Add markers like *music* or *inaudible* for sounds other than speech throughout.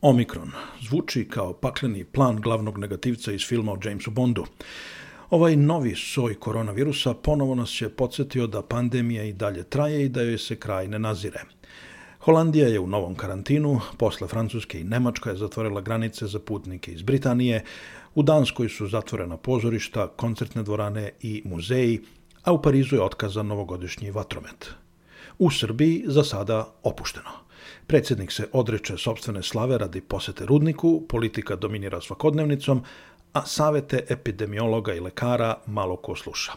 Omikron zvuči kao pakleni plan glavnog negativca iz filma o Jamesu Bondu. Ovaj novi soj koronavirusa ponovo nas je podsjetio da pandemija i dalje traje i da joj se kraj ne nazire. Holandija je u novom karantinu, posle Francuske i Nemačka je zatvorila granice za putnike iz Britanije, u Danskoj su zatvorena pozorišta, koncertne dvorane i muzeji, a u Parizu je otkazan novogodišnji vatromet. U Srbiji za sada opušteno. Predsjednik se odreče sobstvene slave radi posete rudniku, politika dominira svakodnevnicom, a savete epidemiologa i lekara malo ko sluša.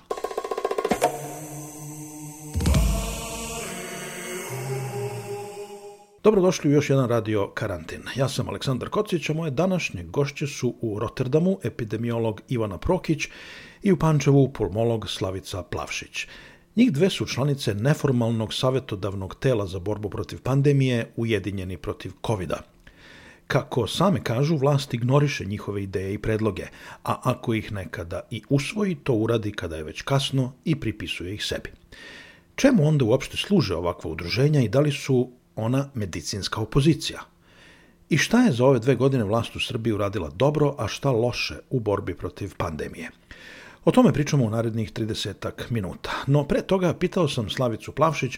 Dobrodošli u još jedan radio karantin. Ja sam Aleksandar Kocić, a moje današnje gošće su u Rotterdamu epidemiolog Ivana Prokić i u Pančevu pulmolog Slavica Plavšić. Njih dve su članice neformalnog savjetodavnog tela za borbu protiv pandemije Ujedinjeni protiv covid -a. Kako same kažu, vlast ignoriše njihove ideje i predloge, a ako ih nekada i usvoji, to uradi kada je već kasno i pripisuje ih sebi. Čemu onda uopšte služe ovakva udruženja i da li su ona medicinska opozicija? I šta je za ove dve godine vlast u Srbiji uradila dobro, a šta loše u borbi protiv pandemije? O tome pričamo u narednih 30 minuta. No pre toga pitao sam Slavicu Plavšić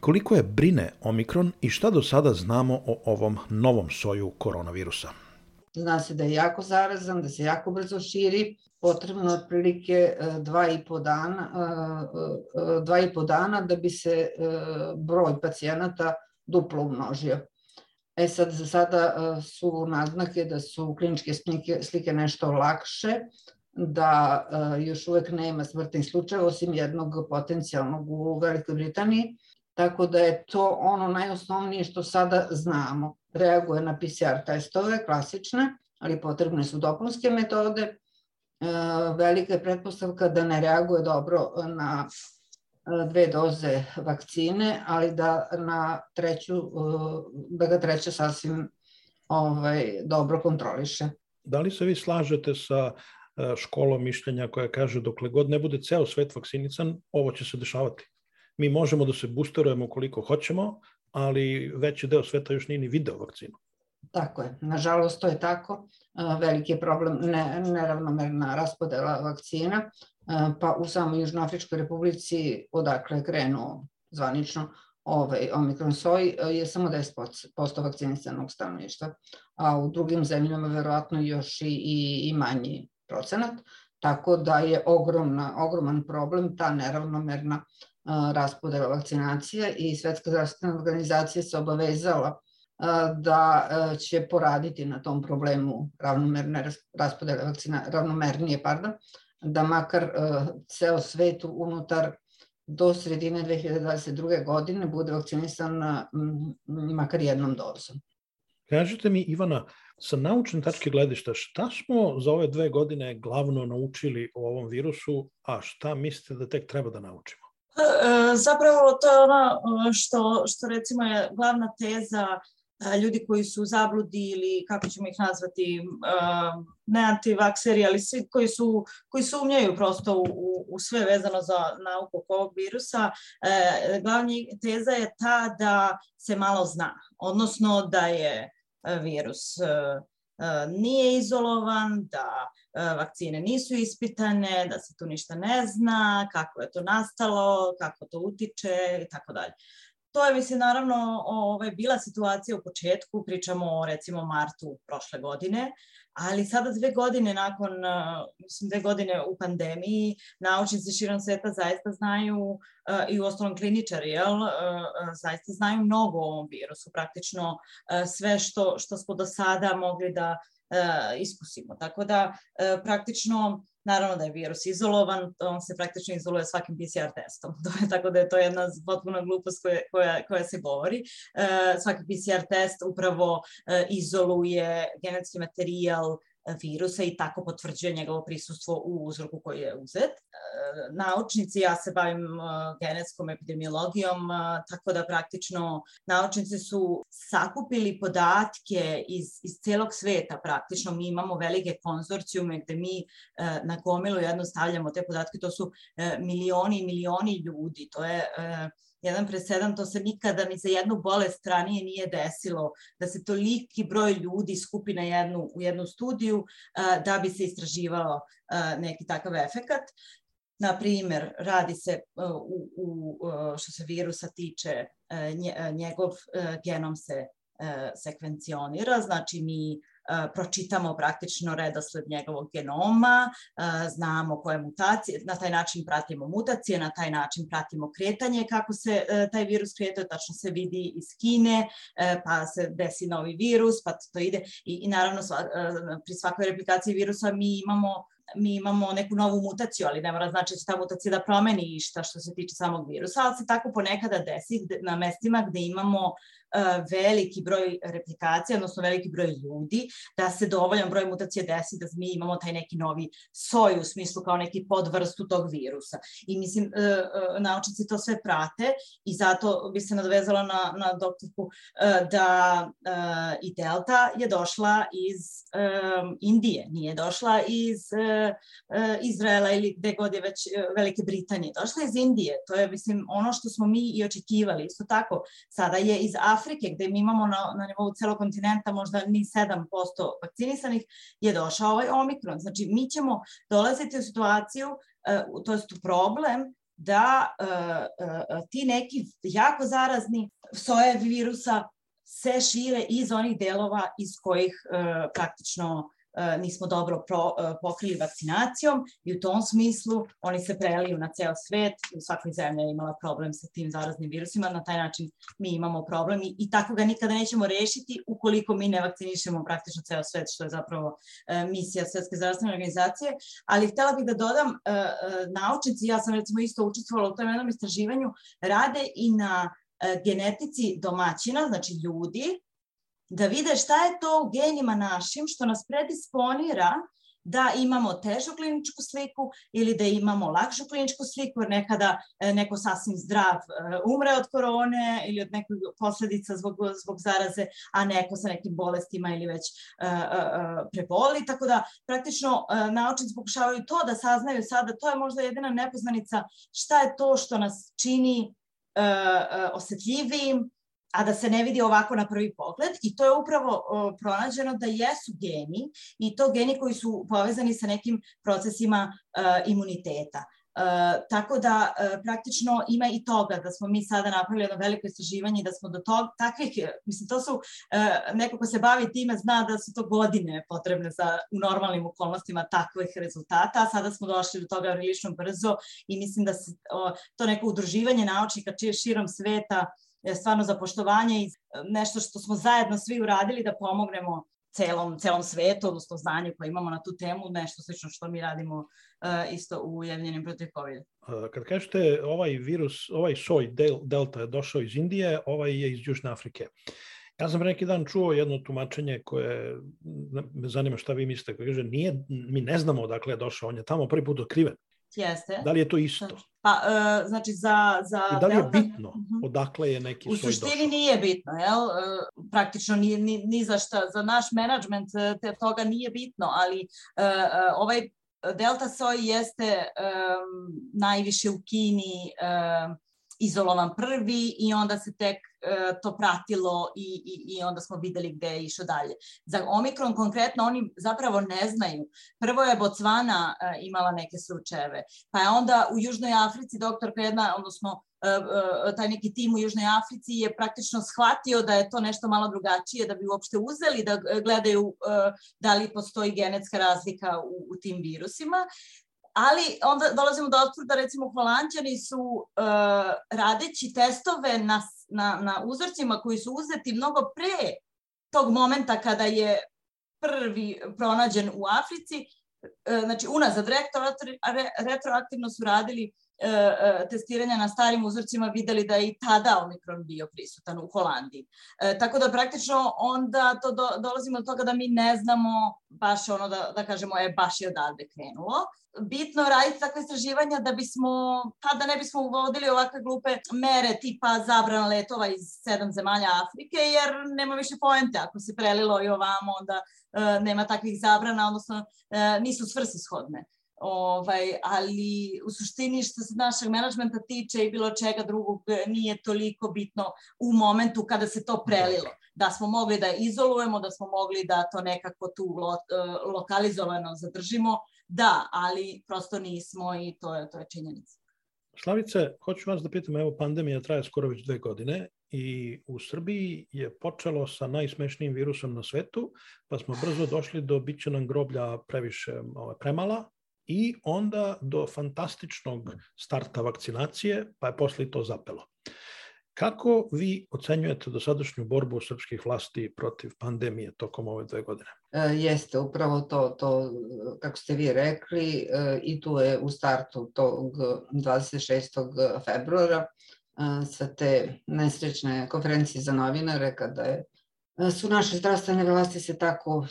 koliko je brine Omikron i šta do sada znamo o ovom novom soju koronavirusa. Zna se da je jako zarazan, da se jako brzo širi, potrebno otprilike e, dva i po dana, e, e, dva i po dana da bi se broj pacijenata duplo umnožio. E sad, za sada su naznake da su kliničke slike, slike nešto lakše, da još uvek nema smrtnih slučajeva, osim jednog potencijalnog u Velikoj Britaniji, Tako da je to ono najosnovnije što sada znamo. Reaguje na PCR testove, klasične, ali potrebne su dopunske metode. E, velika je pretpostavka da ne reaguje dobro na e, dve doze vakcine, ali da na treću, e, da ga treća sasvim ovaj, dobro kontroliše. Da li se vi slažete sa školom mišljenja koja kaže dokle god ne bude ceo svet vakcinican, ovo će se dešavati? Mi možemo da se boosterujemo koliko hoćemo, ali veći deo sveta još nije ni video vakcinu. Tako je. Nažalost, to je tako. Veliki je problem ne, neravnomerna raspodela vakcina, pa u samoj Južnoafričkoj republici, odakle je krenuo zvanično ovaj omikron soj, je samo 10% vakcinisanog stanovništva, a u drugim zemljama verovatno još i, i, i manji procenat, tako da je ogromna, ogroman problem ta neravnomerna raspodela vakcinacije i Svetska zdravstvena organizacija se obavezala da će poraditi na tom problemu ravnomerne raspodele vakcina, ravnomernije, pardon, da makar ceo svet unutar do sredine 2022. godine bude vakcinisan makar jednom dozom. Kažete mi, Ivana, sa naučne tačke gledišta, šta smo za ove dve godine glavno naučili o ovom virusu, a šta mislite da tek treba da naučimo? E, zapravo to je ono e, što, što recimo je glavna teza e, ljudi koji su zabludi ili kako ćemo ih nazvati, ne antivakseri, ali svi koji, su, koji sumnjaju prosto u, u sve vezano za nauku ovog virusa. Glavni teza je ta da se malo zna, odnosno da je virus nije izolovan, da vakcine nisu ispitane, da se tu ništa ne zna, kako je to nastalo, kako to utiče i tako dalje. To je, mislim, naravno ovaj, bila situacija u početku, pričamo o recimo martu prošle godine, ali sada dve godine nakon, mislim dve godine u pandemiji, naučnici širom sveta zaista znaju i u ostalom kliničari, jel, zaista znaju mnogo o ovom virusu, praktično sve što, što smo do sada mogli da iskusimo. Tako da praktično Naravno da je virus izolovan, on se praktično izoluje svakim PCR testom. *laughs* To je, tako da je to jedna potpuna glupost koja, koja, koja se govori. E, svaki PCR test upravo e, izoluje genetski materijal virusa i tako potvrđuje njegovo prisustvo u uzroku koji je uzet. E, naučnici, ja se bavim e, genetskom epidemiologijom, e, tako da praktično naučnici su sakupili podatke iz, iz celog sveta praktično. Mi imamo velike konzorcijume gde mi na gomilu jedno stavljamo te podatke, to su milioni i milioni ljudi, to je jedan presedan, to se nikada ni za jednu bolest ranije nije desilo, da se toliki broj ljudi skupi na jednu, u jednu studiju da bi se istraživao neki takav efekat. Na primer, radi se u, u, što se virusa tiče, njegov genom se sekvencionira, znači mi pročitamo praktično redosled njegovog genoma, znamo koje mutacije, na taj način pratimo mutacije, na taj način pratimo kretanje, kako se e, taj virus kretuje, tačno se vidi iz Kine, pa se desi novi virus, pa to ide i, i naravno e, pri svakoj replikaciji virusa mi imamo mi imamo neku novu mutaciju, ali ne mora znači da će ta mutacija da promeni išta što se tiče samog virusa, ali se tako ponekada desi na mestima gde imamo veliki broj replikacija, odnosno veliki broj ljudi, da se dovoljan broj mutacija desi da mi imamo taj neki novi soj u smislu kao neki podvrstu tog virusa. I mislim, e, e, naučnici to sve prate i zato bi se nadvezala na, na doktorku e, da i Delta je došla iz Indije, nije došla iz Izraela ili gde god je već Velike Britanije, došla iz Indije. To je, mislim, ono što smo mi i očekivali. Isto tako, sada je iz Afrike, gde mi imamo na, na nivou celog kontinenta možda ni 7% vakcinisanih, je došao ovaj omikron. Znači, mi ćemo dolaziti u situaciju, uh, to je problem, da uh, uh, ti neki jako zarazni sojevi virusa se šire iz onih delova iz kojih praktično nismo dobro pro, e, pokrili vakcinacijom i u tom smislu oni se preliju na ceo svet, u svakoj zemlji je imala problem sa tim zaraznim virusima, na taj način mi imamo problem i, i tako ga nikada nećemo rešiti ukoliko mi ne vakcinišemo praktično ceo svet, što je zapravo e, misija Svetske zdravstvene organizacije, ali htela bih da dodam, naučnici, ja sam recimo isto učestvovala u tom jednom istraživanju, rade i na genetici domaćina, znači ljudi, da vide šta je to u genima našim što nas predisponira da imamo težu kliničku sliku ili da imamo lakšu kliničku sliku, jer nekada e, neko sasvim zdrav e, umre od korone ili od nekog posledica zbog, zbog zaraze, a neko sa nekim bolestima ili već e, preboli. Tako da praktično naučnici pokušavaju to da saznaju sada, to je možda jedina nepoznanica šta je to što nas čini osetljivim, a da se ne vidi ovako na prvi pogled i to je upravo o, pronađeno da jesu geni i to geni koji su povezani sa nekim procesima e, imuniteta. E, tako da e, praktično ima i toga da smo mi sada napravili jedno veliko istraživanje da smo do tog, takvih, mislim to su, e, neko ko se bavi time zna da su to godine potrebne za u normalnim okolnostima takvih rezultata, a sada smo došli do toga prilično brzo i mislim da se o, to neko udruživanje naučnika čije širom sveta stvarno za poštovanje i nešto što smo zajedno svi uradili da pomognemo celom, celom svetu, odnosno znanju koje imamo na tu temu, nešto slično što mi radimo uh, isto u Ujedinjenim protiv COVID. Kad kažete ovaj virus, ovaj soj del, delta je došao iz Indije, ovaj je iz Južne Afrike. Ja sam pre neki dan čuo jedno tumačenje koje me zanima šta vi mislite, koje kaže nije, mi ne znamo odakle je došao, on je tamo prvi put otkriven. Jeste. Da li je to isto? Pa, uh, znači za... za I da li je Delta, bitno uh-huh. odakle je neki U suštini došao? nije bitno, jel? Uh, praktično ni, ni, ni za šta, za naš menadžment te, toga nije bitno, ali uh, ovaj Delta soj jeste um, najviše u Kini um, izolovan prvi i onda se tek e, to pratilo i, i, i onda smo videli gde je išao dalje. Za Omikron konkretno oni zapravo ne znaju. Prvo je Botswana e, imala neke slučajeve, pa je onda u Južnoj Africi doktorka jedna, odnosno e, taj neki tim u Južnoj Africi je praktično shvatio da je to nešto malo drugačije, da bi uopšte uzeli da gledaju da li postoji genetska razlika u, u tim virusima ali onda dolazimo do otvrda, recimo holandjani su uh, radeći testove na, na, na uzorcima koji su uzeti mnogo pre tog momenta kada je prvi pronađen u Africi, uh, znači unazad retroaktivno su radili testiranja na starim uzorcima videli da je i tada omikron bio prisutan u Holandiji. E, tako da praktično onda to do, dolazimo do toga da mi ne znamo baš ono da, da kažemo je baš je odavde krenulo. Bitno raditi takve istraživanja da bismo, pa da ne bismo uvodili ovakve glupe mere tipa zabrana letova iz sedam zemalja Afrike, jer nema više poente. Ako se prelilo i ovamo, onda e, nema takvih zabrana, odnosno e, nisu svrsishodne. Ovaj, ali u suštini što se našeg menadžmenta tiče i bilo čega drugog nije toliko bitno u momentu kada se to prelilo. Da smo mogli da izolujemo, da smo mogli da to nekako tu lo, e, lokalizovano zadržimo, da, ali prosto nismo i to je, to je činjenica. Slavice, hoću vas da pitam, evo pandemija traje skoro već dve godine i u Srbiji je počelo sa najsmešnijim virusom na svetu, pa smo brzo došli do biće nam groblja previše ovaj, premala, i onda do fantastičnog starta vakcinacije, pa je posle to zapelo. Kako vi ocenjujete dosadašnju borbu srpskih vlasti protiv pandemije tokom ove dve godine? E, jeste, upravo to, to, kako ste vi rekli, e, i tu je u startu tog 26. februara e, sa te nesrećne konferencije za novinare, kada je, su naše zdravstvene vlasti se tako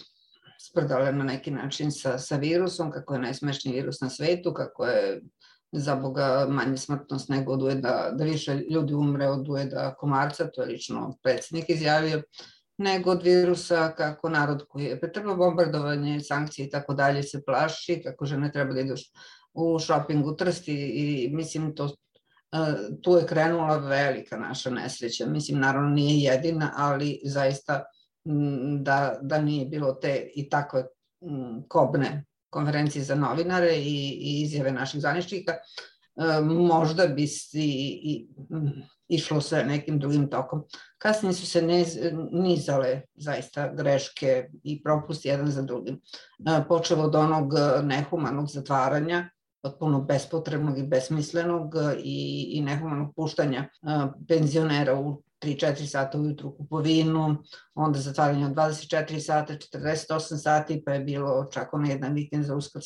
sprdale na neki način sa, sa virusom, kako je najsmešniji virus na svetu, kako je za Boga manje smrtnost nego od ujeda, da više ljudi umre od ujeda komarca, to je lično predsednik izjavio, nego od virusa kako narod koji je pretrpao bombardovanje, sankcije i tako dalje se plaši, kako žene treba da idu u shopping u Trsti i mislim to tu je krenula velika naša nesreća. Mislim, naravno nije jedina, ali zaista da, da nije bilo te i takve kobne konferencije za novinare i, i izjave naših zvaničnika, e, možda bi si i, išlo sve nekim drugim tokom. Kasnije su se nizale zaista greške i propusti jedan za drugim. E, počelo od onog nehumanog zatvaranja, potpuno bespotrebnog i besmislenog i, i nehumanog puštanja e, penzionera u 3-4 sata ujutru kupovinu, onda zatvaranje od 24 sata, 48 sati, pa je bilo čak ono jedan vikend za uskrs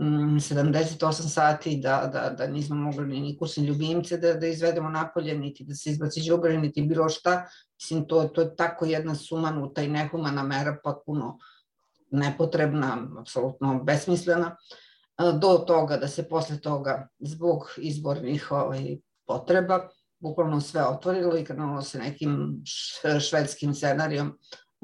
78 mm, sati, da, da, da nismo mogli ni, ni kursne ljubimce da, da izvedemo napolje, niti da se izbaci džubre, niti bilo šta. Mislim, to, to je tako jedna sumanuta i nehumana mera, potpuno nepotrebna, apsolutno besmislena, do toga da se posle toga zbog izbornih ovaj, potreba bukvalno sve otvorilo i krenulo se nekim švedskim scenarijom e,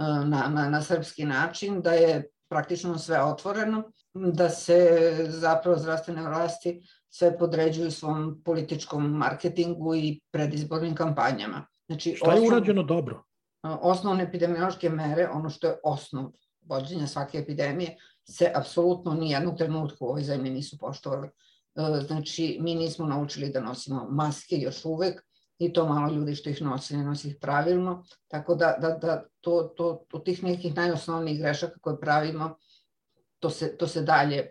na, na, na srpski način, da je praktično sve otvoreno, da se zapravo zdravstvene vlasti sve podređuju svom političkom marketingu i predizbornim kampanjama. Znači, Šta je urađeno dobro? Osnovne epidemiološke mere, ono što je osnov vođenja svake epidemije, se apsolutno ni jednog trenutka u ovoj zemlji nisu poštovali. E, znači, mi nismo naučili da nosimo maske još uvek i to malo ljudi što ih nosi, ne nosi ih pravilno. Tako da, da, da to, to, to tih nekih najosnovnijih grešaka koje pravimo, to se, to se dalje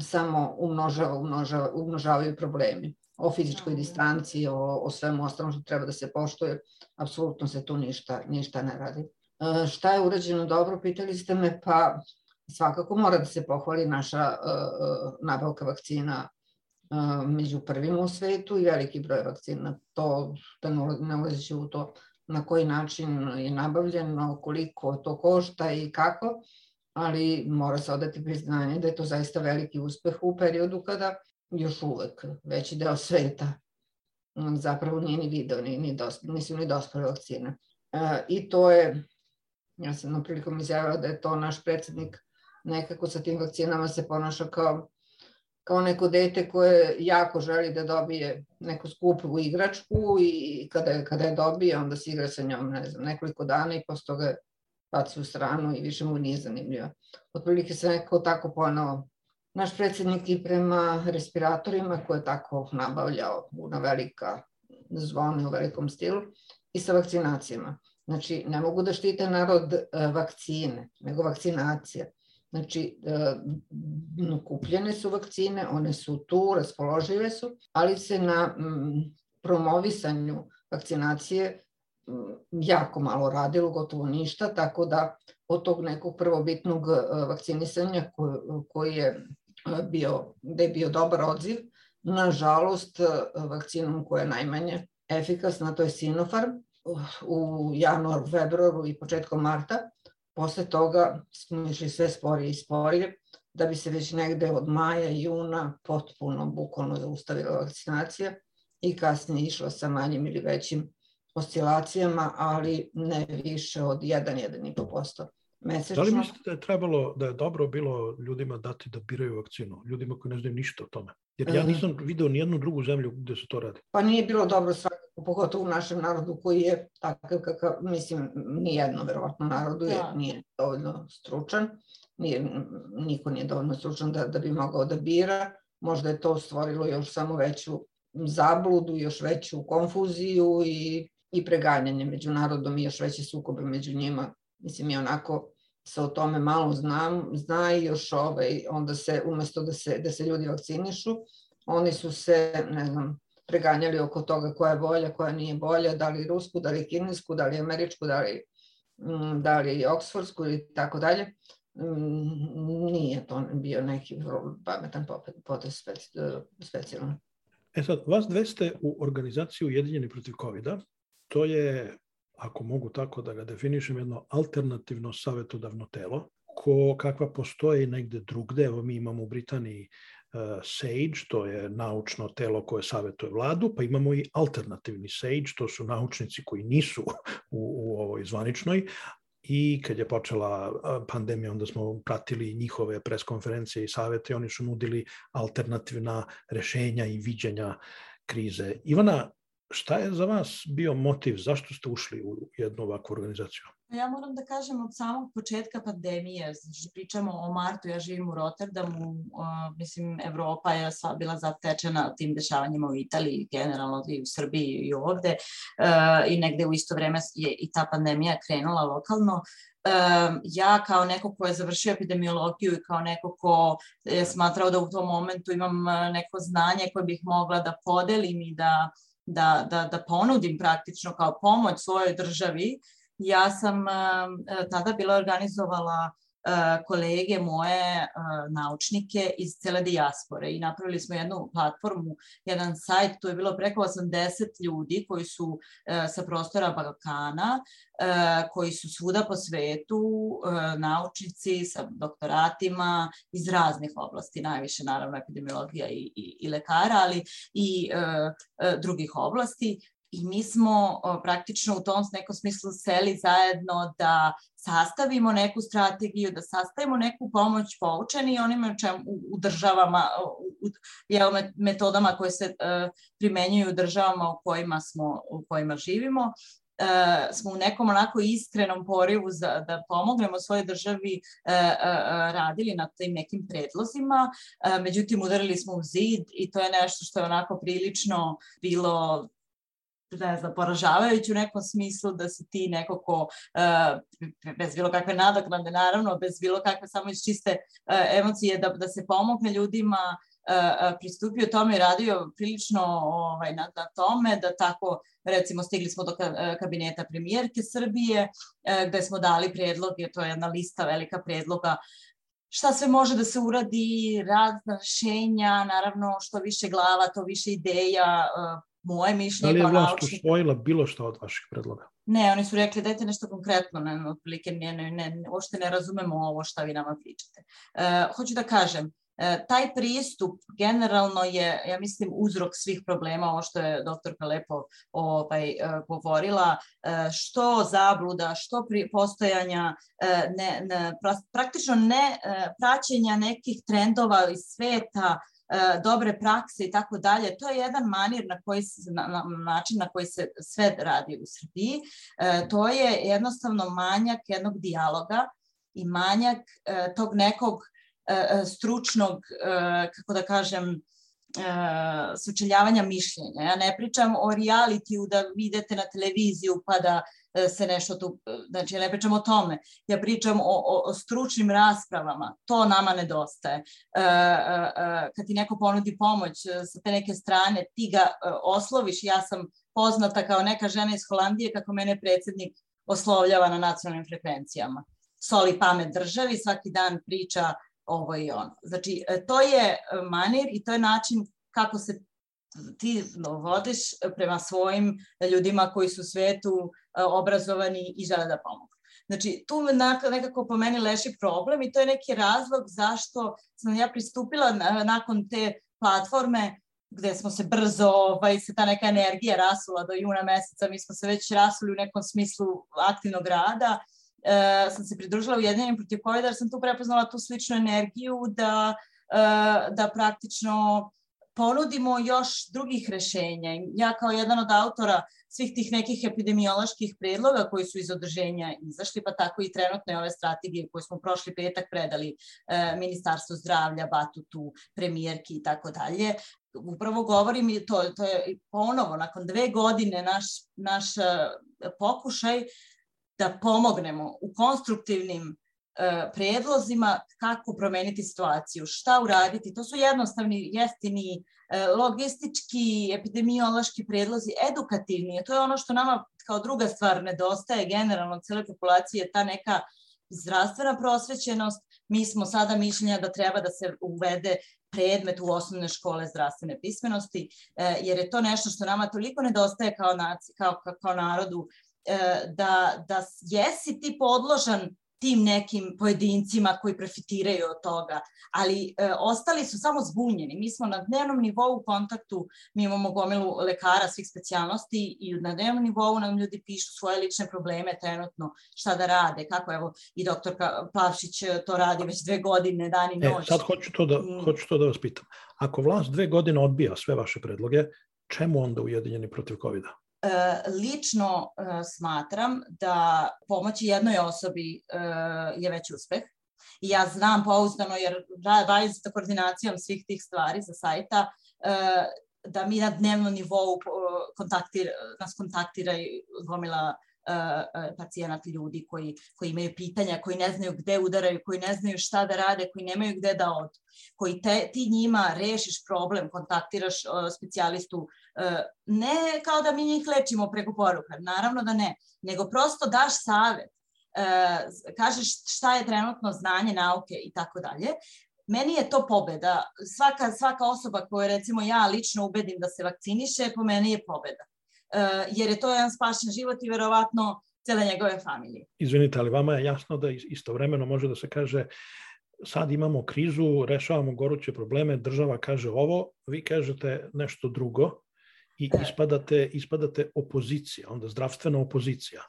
samo umnožava, umnožava, umnožavaju problemi. O fizičkoj distanci, o, o svemu ostalom što treba da se poštuje, apsolutno se tu ništa, ništa ne radi. E, šta je urađeno dobro, pitali ste me, pa svakako mora da se pohvali naša uh, nabavka vakcina među prvima u svetu i veliki broj vakcina. To da ne ulazeći u to na koji način je nabavljeno, koliko to košta i kako, ali mora se odati priznanje da je to zaista veliki uspeh u periodu kada još uvek veći deo sveta zapravo nije ni video, ni, ni dos, nisu ni dospore vakcine. E, I to je, ja sam na prilikom izjavila da je to naš predsednik nekako sa tim vakcinama se ponaša kao kao neko dete koje jako želi da dobije neku skupu igračku i kada je, kada je dobije, onda se igra sa njom, ne znam, nekoliko dana i posle toga baci u stranu i više mu nije zanimljiva. Otprilike se neko tako ponao naš predsednik i prema respiratorima koje je tako nabavljao na velika zvone u velikom stilu i sa vakcinacijama. Znači, ne mogu da štite narod e, vakcine, nego vakcinacija. Znači, e, kupljene su vakcine, one su tu, raspoložive su, ali se na promovisanju vakcinacije jako malo radilo, gotovo ništa, tako da od tog nekog prvobitnog e, vakcinisanja koji je bio, gde je bio dobar odziv, nažalost vakcinom koja je najmanje efikasna, to je Sinopharm, u januaru, februaru i početkom marta. Posle toga smo išli sve sporije i sporije, da bi se već negde od maja, juna potpuno, bukvalno zaustavila vakcinacija i kasnije išla sa manjim ili većim oscilacijama, ali ne više od 1-1,5% mesečno. Da li mislite da je trebalo, da je dobro bilo ljudima dati da biraju vakcinu, ljudima koji ne znaju ništa o tome? Jer ja mhm. nisam video ni jednu drugu zemlju gde se to radi. Pa nije bilo dobro svakako, pogotovo u našem narodu koji je takav kakav, mislim, nijedno verovatno narodu je, da. nije dovoljno stručan, nije, niko nije dovoljno stručan da, da bi mogao da bira, možda je to stvorilo još samo veću zabludu, još veću konfuziju i, i preganjanje među narodom i još veće sukobe među njima. Mislim, i onako se o tome malo znam, zna i još ovaj, onda se, umesto da se, da se ljudi vakcinišu, oni su se, ne znam, preganjali oko toga koja je bolja, koja nije bolja, da li rusku, da li kinesku, da li američku, da li, mm, da li oksfordsku ili tako dalje. Mm, nije to bio neki pametan potez speci, specijalno. E sad, vas dve ste u organizaciji Ujedinjeni protiv covid -a. To je ako mogu tako da ga definišem, jedno alternativno savetodavno telo, ko, kakva postoje negde drugde. Evo mi imamo u Britaniji SAGE, to je naučno telo koje savetuje vladu, pa imamo i alternativni SAGE, to su naučnici koji nisu *laughs* u, u ovoj zvaničnoj, i kad je počela pandemija, onda smo pratili njihove preskonferencije i savete, oni su nudili alternativna rešenja i viđenja krize. Ivana, Šta je za vas bio motiv? Zašto ste ušli u jednu ovakvu organizaciju? Ja moram da kažem od samog početka pandemije, znači pričamo o martu, ja živim u Rotterdamu, mislim Evropa je sva bila zatečena tim dešavanjima u Italiji, generalno i u Srbiji i ovde uh, i negde u isto vreme je i ta pandemija krenula lokalno. Uh, ja kao neko ko je završio epidemiologiju i kao neko ko je smatrao da u tom momentu imam neko znanje koje bih mogla da podelim i da da, da, da ponudim praktično kao pomoć svojoj državi, ja sam uh, tada bila organizovala uh, kolege moje naučnike iz cele dijaspore i napravili smo jednu platformu, jedan sajt, to je bilo preko 80 ljudi koji su sa prostora Balkana, koji su svuda po svetu, naučnici sa doktoratima iz raznih oblasti, najviše naravno epidemiologija i, i, i lekara, ali i drugih oblasti i mi smo praktično u tom nekom smislu seli zajedno da sastavimo neku strategiju, da sastavimo neku pomoć poučeni onima čem, u, u državama, u, u metodama koje se uh, primenjuju u državama u kojima smo, u kojima živimo. Uh, smo u nekom onako iskrenom porivu za, da pomognemo svojoj državi uh, uh, radili na tim nekim predlozima, uh, međutim udarili smo u zid i to je nešto što je onako prilično bilo ne znam, poražavajući u nekom smislu da si ti neko ko uh, bez bilo kakve nadoknade, naravno, bez bilo kakve samo iz čiste uh, emocije da, da se pomogne ljudima uh, pristupio tome i radio prilično ovaj, na, na tome da tako, recimo, stigli smo do kabineta premijerke Srbije, gde smo dali predloge, to je jedna lista velika predloga šta sve može da se uradi, razna rešenja, naravno što više glava, to više ideja, moje mišljenje. Da li je vlast usvojila bilo što od vaših predloga? Ne, oni su rekli dajte nešto konkretno, ne, otprilike ne, ne, ne, uopšte ne razumemo ovo šta vi nama pričate. E, hoću da kažem, e, taj pristup generalno je, ja mislim, uzrok svih problema, ovo što je doktorka lepo ovaj, e, govorila, e, što zabluda, što pri, postojanja, ne, ne, praktično ne praćenja nekih trendova iz sveta, dobre prakse i tako dalje. To je jedan manir na koji se, na, na način na koji se sve radi u Srbiji. To je jednostavno manjak jednog dijaloga i manjak tog nekog stručnog, kako da kažem, sučeljavanja mišljenja. Ja ne pričam o realitiju da videte na televiziju pa da E, se nešto tu, e, znači ja ne pričam o tome, ja pričam o, o, o stručnim raspravama, to nama nedostaje. E, e, e, kad ti neko ponudi pomoć e, sa te neke strane, ti ga osloviš, ja sam poznata kao neka žena iz Holandije kako mene predsednik oslovljava na nacionalnim frekvencijama. Soli pamet državi, svaki dan priča ovo i ono. Znači, to je manir i to je način kako se ti vodiš prema svojim ljudima koji su u svetu e, obrazovani i žele da pomogu. Znači, tu nekako po meni leži problem i to je neki razlog zašto sam ja pristupila nakon te platforme gde smo se brzo, ovaj, se ta neka energija rasula do juna meseca, mi smo se već rasuli u nekom smislu aktivnog rada, e, sam se pridružila u jedinjenim protiv COVID, jer sam tu prepoznala tu sličnu energiju da, e, da praktično ponudimo još drugih rešenja. Ja kao jedan od autora svih tih nekih epidemioloških predloga koji su iz održenja izašli, pa tako i trenutne ove strategije koje smo prošli petak predali e, Ministarstvu zdravlja, Batutu, premijerki i tako dalje. Upravo govorim i to, to je ponovo nakon dve godine naš, naš e, pokušaj da pomognemo u konstruktivnim predlozima kako promeniti situaciju, šta uraditi. To su jednostavni, jeftini, e, logistički, epidemiološki predlozi, edukativni. To je ono što nama kao druga stvar nedostaje generalno cele populacije, ta neka zdravstvena prosvećenost. Mi smo sada mišljenja da treba da se uvede predmet u osnovne škole zdravstvene pismenosti, e, jer je to nešto što nama toliko nedostaje kao, naci, kao, kao narodu, da, da jesi ti podložan tim nekim pojedincima koji profitiraju od toga, ali e, ostali su samo zbunjeni. Mi smo na dnevnom nivou u kontaktu, mi imamo gomilu lekara svih specijalnosti i na dnevnom nivou nam ljudi pišu svoje lične probleme trenutno, šta da rade, kako evo i doktorka Plavšić e, to radi već dve godine, dan i e, noć. E, sad hoću to, da, mm. hoću to da vas pitam. Ako vlast dve godine odbija sve vaše predloge, čemu onda ujedinjeni protiv COVID-a? E, lično e, smatram da pomoći jednoj osobi e, je već uspeh. I ja znam pouzdano, jer bavim se koordinacijom svih tih stvari za sajta, da mi na dnevnom nivou kontaktir, nas kontaktira i gomila pacijenata ljudi koji, koji imaju pitanja, koji ne znaju gde udaraju, koji ne znaju šta da rade, koji nemaju gde da odu, koji te, ti njima rešiš problem, kontaktiraš specijalistu, ne kao da mi njih lečimo preko poruka, naravno da ne, nego prosto daš savet, kažeš šta je trenutno znanje, nauke i tako dalje, meni je to pobeda. Svaka, svaka osoba koju recimo ja lično ubedim da se vakciniše, po meni je pobeda. Eh, jer je to jedan spašen život i verovatno cele njegove familije. Izvinite, ali vama je jasno da istovremeno može da se kaže sad imamo krizu, rešavamo goruće probleme, država kaže ovo, vi kažete nešto drugo i da. ispadate, ispadate opozicija, onda zdravstvena opozicija.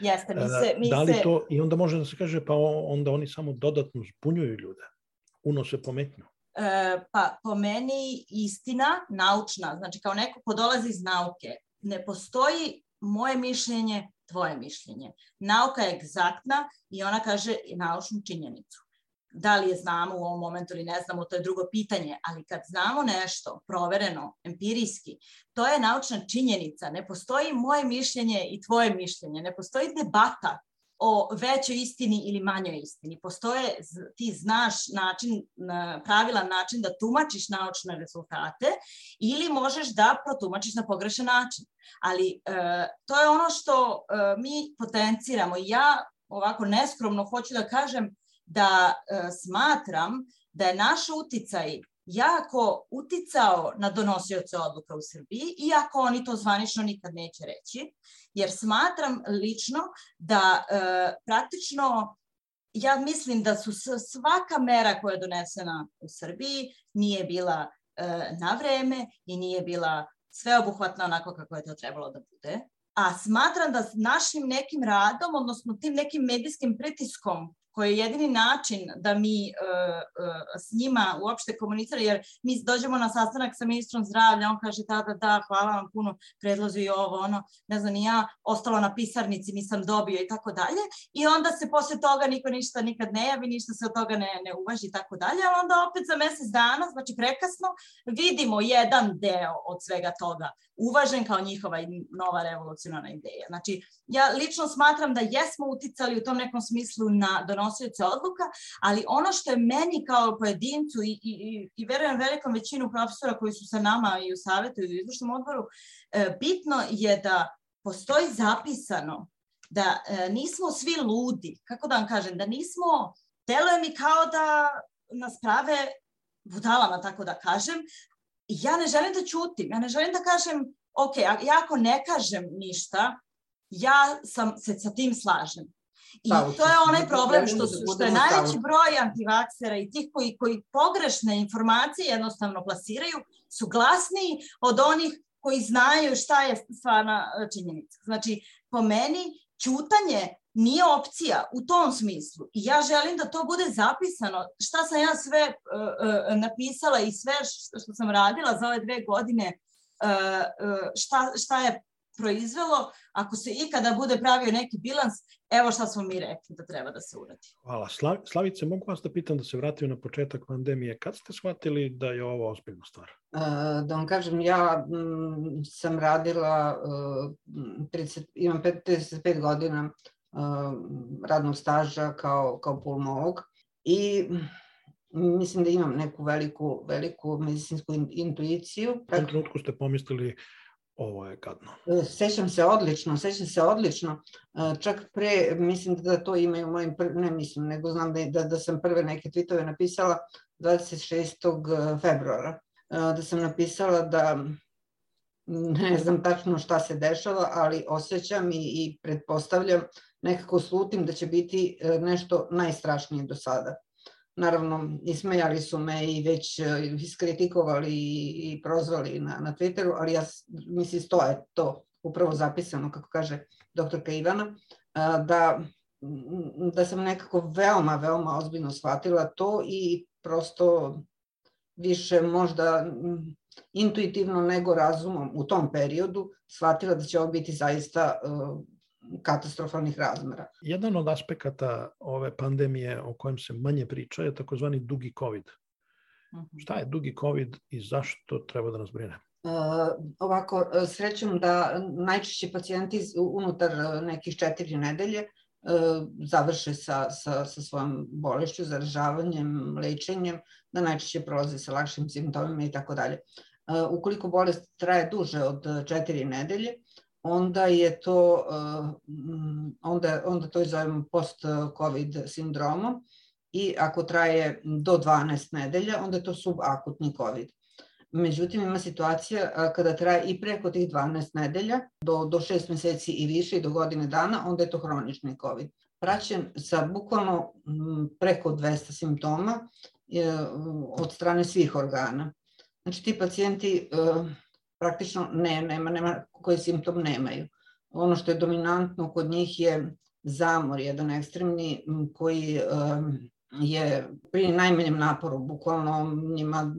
Jeste, mi se... Mi da li to, I onda može da se kaže, pa onda oni samo dodatno zbunjuju ljude, unose pometnju. E, pa po meni istina naučna, znači kao neko ko dolazi iz nauke, ne postoji moje mišljenje, tvoje mišljenje. Nauka je egzaktna i ona kaže naučnu činjenicu. Da li je znamo u ovom momentu ili ne znamo, to je drugo pitanje, ali kad znamo nešto provereno, empirijski, to je naučna činjenica. Ne postoji moje mišljenje i tvoje mišljenje, ne postoji debata o većoj istini ili manjoj istini. Postoje, ti znaš način, pravilan način da tumačiš naučne rezultate ili možeš da protumačiš na pogrešan način. Ali e, to je ono što e, mi potenciramo. Ja ovako neskromno hoću da kažem da e, smatram da je naš uticaj jako uticao na donosioce odluka u Srbiji, iako oni to zvanično nikad neće reći, jer smatram lično da e, praktično ja mislim da su svaka mera koja je donesena u Srbiji nije bila e, na vreme i nije bila sveobuhvatna onako kako je to trebalo da bude. A smatram da našim nekim radom, odnosno tim nekim medijskim pritiskom koji je jedini način da mi uh, uh, s njima uopšte komuniciramo, jer mi dođemo na sastanak sa ministrom zdravlja, on kaže da, da, hvala vam puno, predlozi i ovo, ono, ne znam, ni ja, ostalo na pisarnici, nisam dobio i tako dalje, i onda se posle toga niko ništa nikad ne javi, ništa se od toga ne, ne uvaži i tako dalje, ali onda opet za mesec dana, znači prekasno, vidimo jedan deo od svega toga, uvažen kao njihova nova revolucionarna ideja. Znači, ja lično smatram da jesmo uticali u tom nekom smislu na donosioce odluka, ali ono što je meni kao pojedincu i, i, i verujem velikom većinu profesora koji su sa nama i u savetu i u izvršnom odboru, e, bitno je da postoji zapisano da e, nismo svi ludi, kako da vam kažem, da nismo, deluje mi kao da nas prave budalama, tako da kažem, ja ne želim da ćutim, ja ne želim da kažem, ok, ja ako ne kažem ništa, ja sam se sa tim slažem. I to je onaj problem što, su, što je najveći broj antivaksera i tih koji, koji pogrešne informacije jednostavno plasiraju su glasniji od onih koji znaju šta je stvarna e, činjenica. Znači, po meni, ćutanje nije opcija u tom smislu. I ja želim da to bude zapisano. Šta sam ja sve uh, uh, napisala i sve što sam radila za ove dve godine, uh, šta, šta je proizvelo, ako se ikada bude pravio neki bilans, evo šta smo mi rekli da treba da se uradi. Hvala. Slavice, mogu vas da pitam da se vratim na početak pandemije. Kad ste shvatili da je ovo ozbiljna stvar? Da vam kažem, ja m, mm, sam radila, uh, 30, imam 35 godina uh, radnog staža kao, kao pulmolog i mislim da imam neku veliku, veliku medicinsku intuiciju. U tom trenutku ste pomislili ovo je gadno. E, sećam se odlično, sećam se odlično. E, čak pre, mislim da to imaju mojim, ne mislim, nego znam da, da, da sam prve neke tweetove napisala 26. E, februara. Da sam napisala da ne znam tačno šta se dešava, ali osjećam i, i pretpostavljam, nekako slutim da će biti nešto najstrašnije do sada. Naravno, ismejali su me i već e, iskritikovali i, prozvali na, na Twitteru, ali ja mislim je to upravo zapisano, kako kaže doktorka Ivana, da, da sam nekako veoma, veoma ozbiljno shvatila to i prosto više možda intuitivno nego razumom u tom periodu shvatila da će ovo biti zaista e, katastrofalnih razmera. Jedan od aspekata ove pandemije o kojem se manje priča je takozvani dugi COVID. Uh mhm. -huh. Šta je dugi COVID i zašto treba da nas brine? Uh, ovako, srećem da najčešće pacijenti unutar nekih četiri nedelje uh, završe sa, sa, sa svojom bolešću, zaražavanjem, lečenjem, da najčešće prolaze sa lakšim simptomima i tako dalje. Uh, ukoliko bolest traje duže od četiri nedelje, onda je to, eh, onda, onda to zovemo post-covid sindromom i ako traje do 12 nedelja, onda je to subakutni covid. Međutim, ima situacija eh, kada traje i preko tih 12 nedelja, do, do 6 meseci i više i do godine dana, onda je to hronični COVID. Praćen sa bukvalno preko 200 simptoma od strane svih organa. Znači, ti pacijenti eh, praktično ne, nema, nema koji simptom nemaju. Ono što je dominantno kod njih je zamor, jedan ekstremni koji je pri najmanjem naporu, bukvalno njima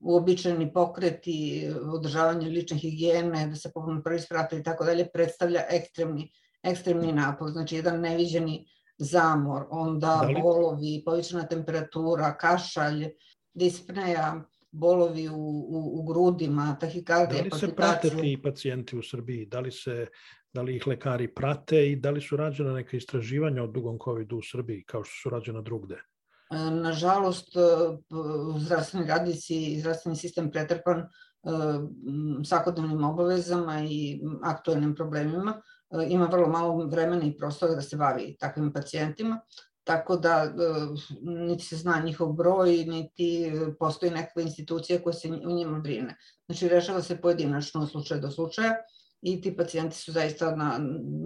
uobičajeni pokreti, održavanje lične higijene, da se pogledamo prvi sprata i tako dalje, predstavlja ekstremni, ekstremni napor, znači jedan neviđeni zamor, onda da li... bolovi, povišena temperatura, kašalj, dispneja, bolovi u, u, u grudima, tahikardija, Da li se prate ti pacijenti u Srbiji? Da li, se, da li ih lekari prate i da li su rađena neka istraživanja o dugom COVID-u u Srbiji kao što su rađena drugde? E, nažalost, e, zdravstveni radnici i zdravstveni sistem pretrpan e, svakodnevnim obavezama i aktualnim problemima. Ima vrlo malo vremena i prostora da se bavi takvim pacijentima tako da e, niti se zna njihov broj, niti postoji nekakva institucija koja se u njima brine. Znači, rešava se pojedinačno od slučaja do slučaja i ti pacijenti su zaista na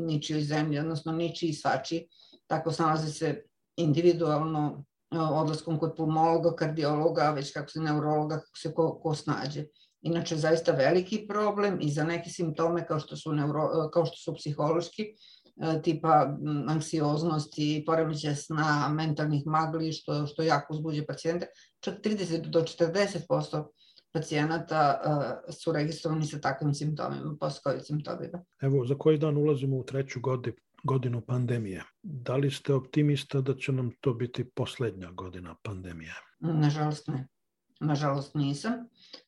ničijoj zemlji, odnosno ničiji svači, tako snalaze se individualno e, odlaskom kod pulmologa, kardiologa, već kako se neurologa, kako se ko, ko snađe. Inače, zaista veliki problem i za neke simptome kao što su, neuro, kao što su psihološki, tipa anksioznosti, poremećaja sna, mentalnih magli, što, što jako uzbuđe pacijente. Čak 30 do 40% pacijenata uh, su registrovani sa takvim simptomima, post-covid simptomima. Evo, za koji dan ulazimo u treću godinu, godinu pandemije. Da li ste optimista da će nam to biti poslednja godina pandemije? Nažalost ne. Nažalost nisam.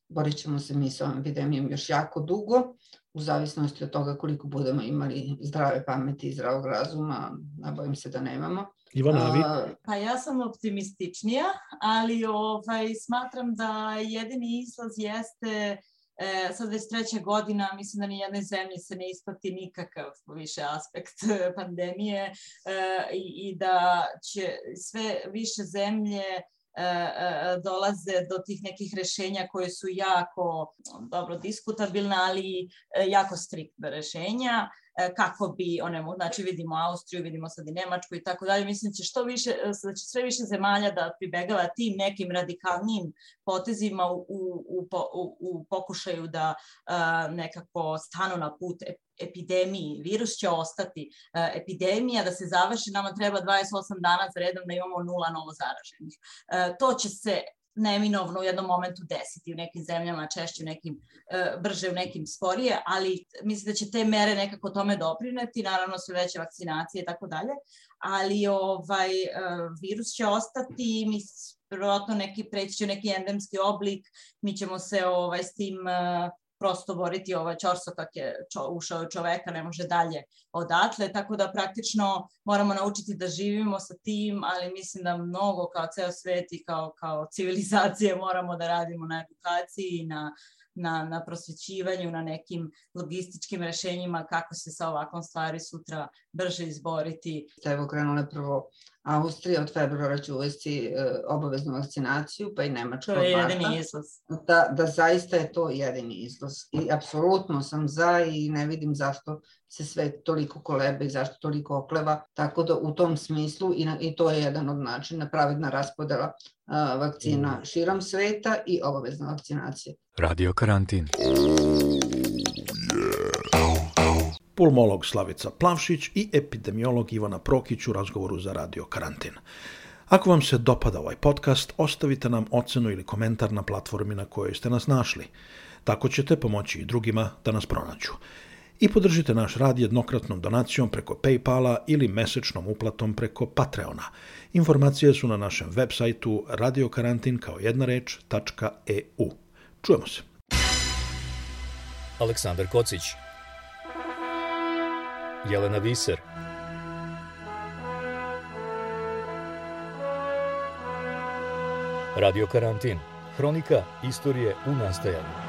Borit ćemo se mi sa ovom epidemijom još jako dugo, u zavisnosti od toga koliko budemo imali zdrave pameti i zdravog razuma, a bojim se da nemamo. Ivana, a vi? Pa ja sam optimističnija, ali ovaj, smatram da jedini izlaz jeste e, sad već treća godina, mislim da ni jednoj zemlji se ne isplati nikakav više aspekt pandemije e, i, i da će sve više zemlje E, e, dolaze do tih nekih rešenja koje su jako dobro diskutabilne, ali e, jako striktne rešenja kako bi one, znači vidimo Austriju, vidimo sad i Nemačku i tako dalje, mislim će što više, da će sve više zemalja da pribegava tim nekim radikalnim potezima u, u, u, u pokušaju da nekako stanu na put epidemiji. Virus će ostati. E, epidemija da se završi, nama treba 28 dana za redom da imamo nula novo zaraženih. E, to će se neminovno u jednom momentu desiti u nekim zemljama, češće u nekim, e, brže u nekim sporije, ali mislim da će te mere nekako tome doprineti, naravno sve veće vakcinacije i tako dalje, ali ovaj, virus će ostati, mi verovatno neki preći će neki endemski oblik, mi ćemo se ovaj, s tim prosto boriti ovaj čorsokak je čo, ušao čoveka, ne može dalje odatle, tako da praktično moramo naučiti da živimo sa tim, ali mislim da mnogo kao ceo svet i kao, kao civilizacije *laughs* moramo da radimo na edukaciji, na na, na prosvećivanju, na nekim logističkim rešenjima kako se sa ovakvom stvari sutra brže izboriti. Evo krenule prvo Austrija od februara će uvesti e, obaveznu vakcinaciju, pa i Nemačka To je jedini izlaz. Da, da zaista je to jedini izlaz. I apsolutno sam za i ne vidim zašto se sve toliko kolebe i zašto toliko okleva. Tako da u tom smislu i, na, i to je jedan od načina pravedna raspodela a, vakcina mm. širom sveta i obavezna vakcinacija. Radio karantin. Pulmolog Slavica Plavšić i epidemiolog Ivana Prokić u razgovoru za Radio Karantin. Ako vam se dopada ovaj podcast, ostavite nam ocenu ili komentar na platformi na kojoj ste nas našli. Tako ćete pomoći i drugima da nas pronađu. I podržite naš rad jednokratnom donacijom preko Paypala ili mesečnom uplatom preko Patreona. Informacije su na našem web sajtu radiokarantin kao jedna reč.eu. Čujemo se. Aleksandar Kocić Jelena Viser. Radio Karantin Hronika istorije u nastajanju